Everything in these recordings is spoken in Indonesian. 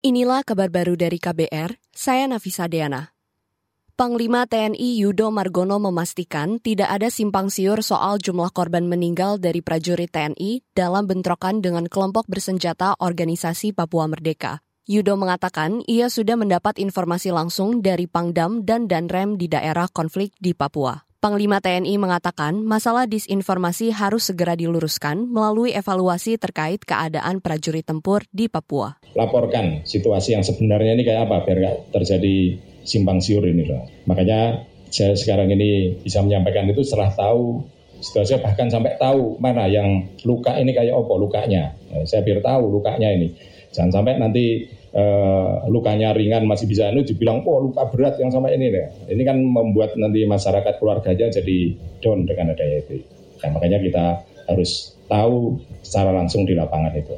Inilah kabar baru dari KBR, saya Nafisa Deana. Panglima TNI Yudo Margono memastikan tidak ada simpang siur soal jumlah korban meninggal dari prajurit TNI dalam bentrokan dengan kelompok bersenjata Organisasi Papua Merdeka. Yudo mengatakan ia sudah mendapat informasi langsung dari Pangdam dan Danrem di daerah konflik di Papua. Panglima TNI mengatakan masalah disinformasi harus segera diluruskan melalui evaluasi terkait keadaan prajurit tempur di Papua. Laporkan situasi yang sebenarnya ini kayak apa biar nggak terjadi simpang siur ini loh. Makanya saya sekarang ini bisa menyampaikan itu setelah tahu situasi bahkan sampai tahu mana yang luka ini kayak apa lukanya. Saya biar tahu lukanya ini. Jangan sampai nanti uh, lukanya ringan masih bisa ini dibilang oh luka berat yang sama ini deh. Ini kan membuat nanti masyarakat keluarganya jadi down dengan adanya itu. Nah, makanya kita harus tahu secara langsung di lapangan itu.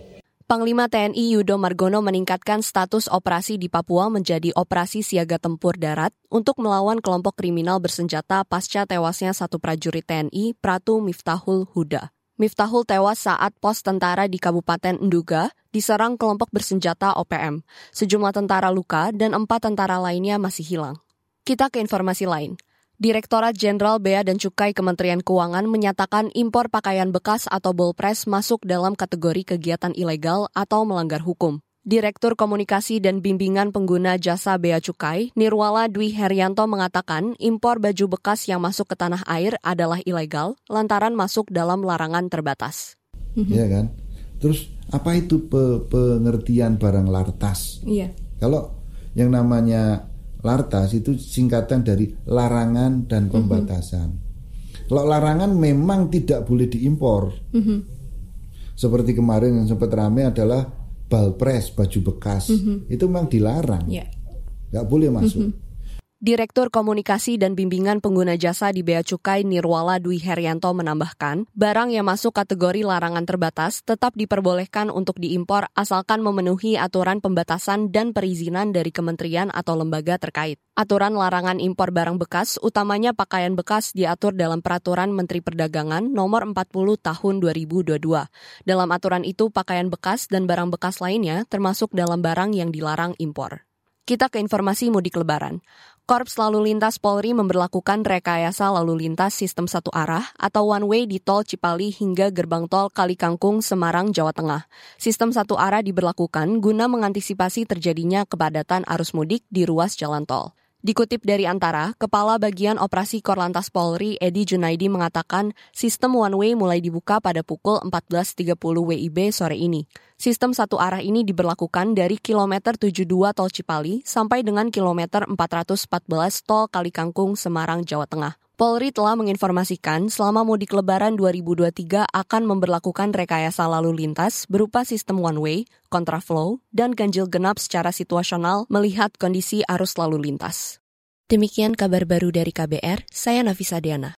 Panglima TNI Yudo Margono meningkatkan status operasi di Papua menjadi operasi siaga tempur darat untuk melawan kelompok kriminal bersenjata pasca tewasnya satu prajurit TNI, Pratu Miftahul Huda. Miftahul tewas saat pos tentara di Kabupaten Nduga diserang kelompok bersenjata OPM. Sejumlah tentara luka dan empat tentara lainnya masih hilang. Kita ke informasi lain. Direktorat Jenderal Bea dan Cukai Kementerian Keuangan menyatakan impor pakaian bekas atau bolpres masuk dalam kategori kegiatan ilegal atau melanggar hukum. Direktur Komunikasi dan Bimbingan Pengguna Jasa Bea Cukai, Nirwala Dwi Herianto mengatakan impor baju bekas yang masuk ke tanah air adalah ilegal lantaran masuk dalam larangan terbatas. Iya kan? Terus apa itu pe pengertian barang lartas? Iya. Kalau yang namanya lartas itu singkatan dari larangan dan mhm. pembatasan. Mm -hmm. Kalau larangan memang tidak boleh diimpor. Mm -hmm. Seperti kemarin yang sempat ramai adalah balpres baju bekas mm -hmm. itu memang dilarang yeah. nggak boleh masuk mm -hmm. Direktur Komunikasi dan Bimbingan Pengguna Jasa di Bea Cukai Nirwala Dwi Herianto menambahkan, barang yang masuk kategori larangan terbatas tetap diperbolehkan untuk diimpor asalkan memenuhi aturan pembatasan dan perizinan dari kementerian atau lembaga terkait. Aturan larangan impor barang bekas, utamanya pakaian bekas, diatur dalam Peraturan Menteri Perdagangan Nomor 40 Tahun 2022. Dalam aturan itu, pakaian bekas dan barang bekas lainnya termasuk dalam barang yang dilarang impor. Kita ke informasi mudik lebaran. Korps Lalu Lintas Polri memperlakukan rekayasa lalu lintas sistem satu arah atau one way di tol Cipali hingga gerbang tol Kalikangkung, Semarang, Jawa Tengah. Sistem satu arah diberlakukan guna mengantisipasi terjadinya kepadatan arus mudik di ruas jalan tol. Dikutip dari Antara, Kepala Bagian Operasi Korlantas Polri Edi Junaidi mengatakan sistem one way mulai dibuka pada pukul 14.30 WIB sore ini. Sistem satu arah ini diberlakukan dari kilometer 72 tol Cipali sampai dengan kilometer 414 tol Kalikangkung, Semarang, Jawa Tengah. Polri telah menginformasikan selama mudik lebaran 2023 akan memperlakukan rekayasa lalu lintas berupa sistem one way, kontraflow, dan ganjil genap secara situasional melihat kondisi arus lalu lintas. Demikian kabar baru dari KBR, saya Nafisa Diana.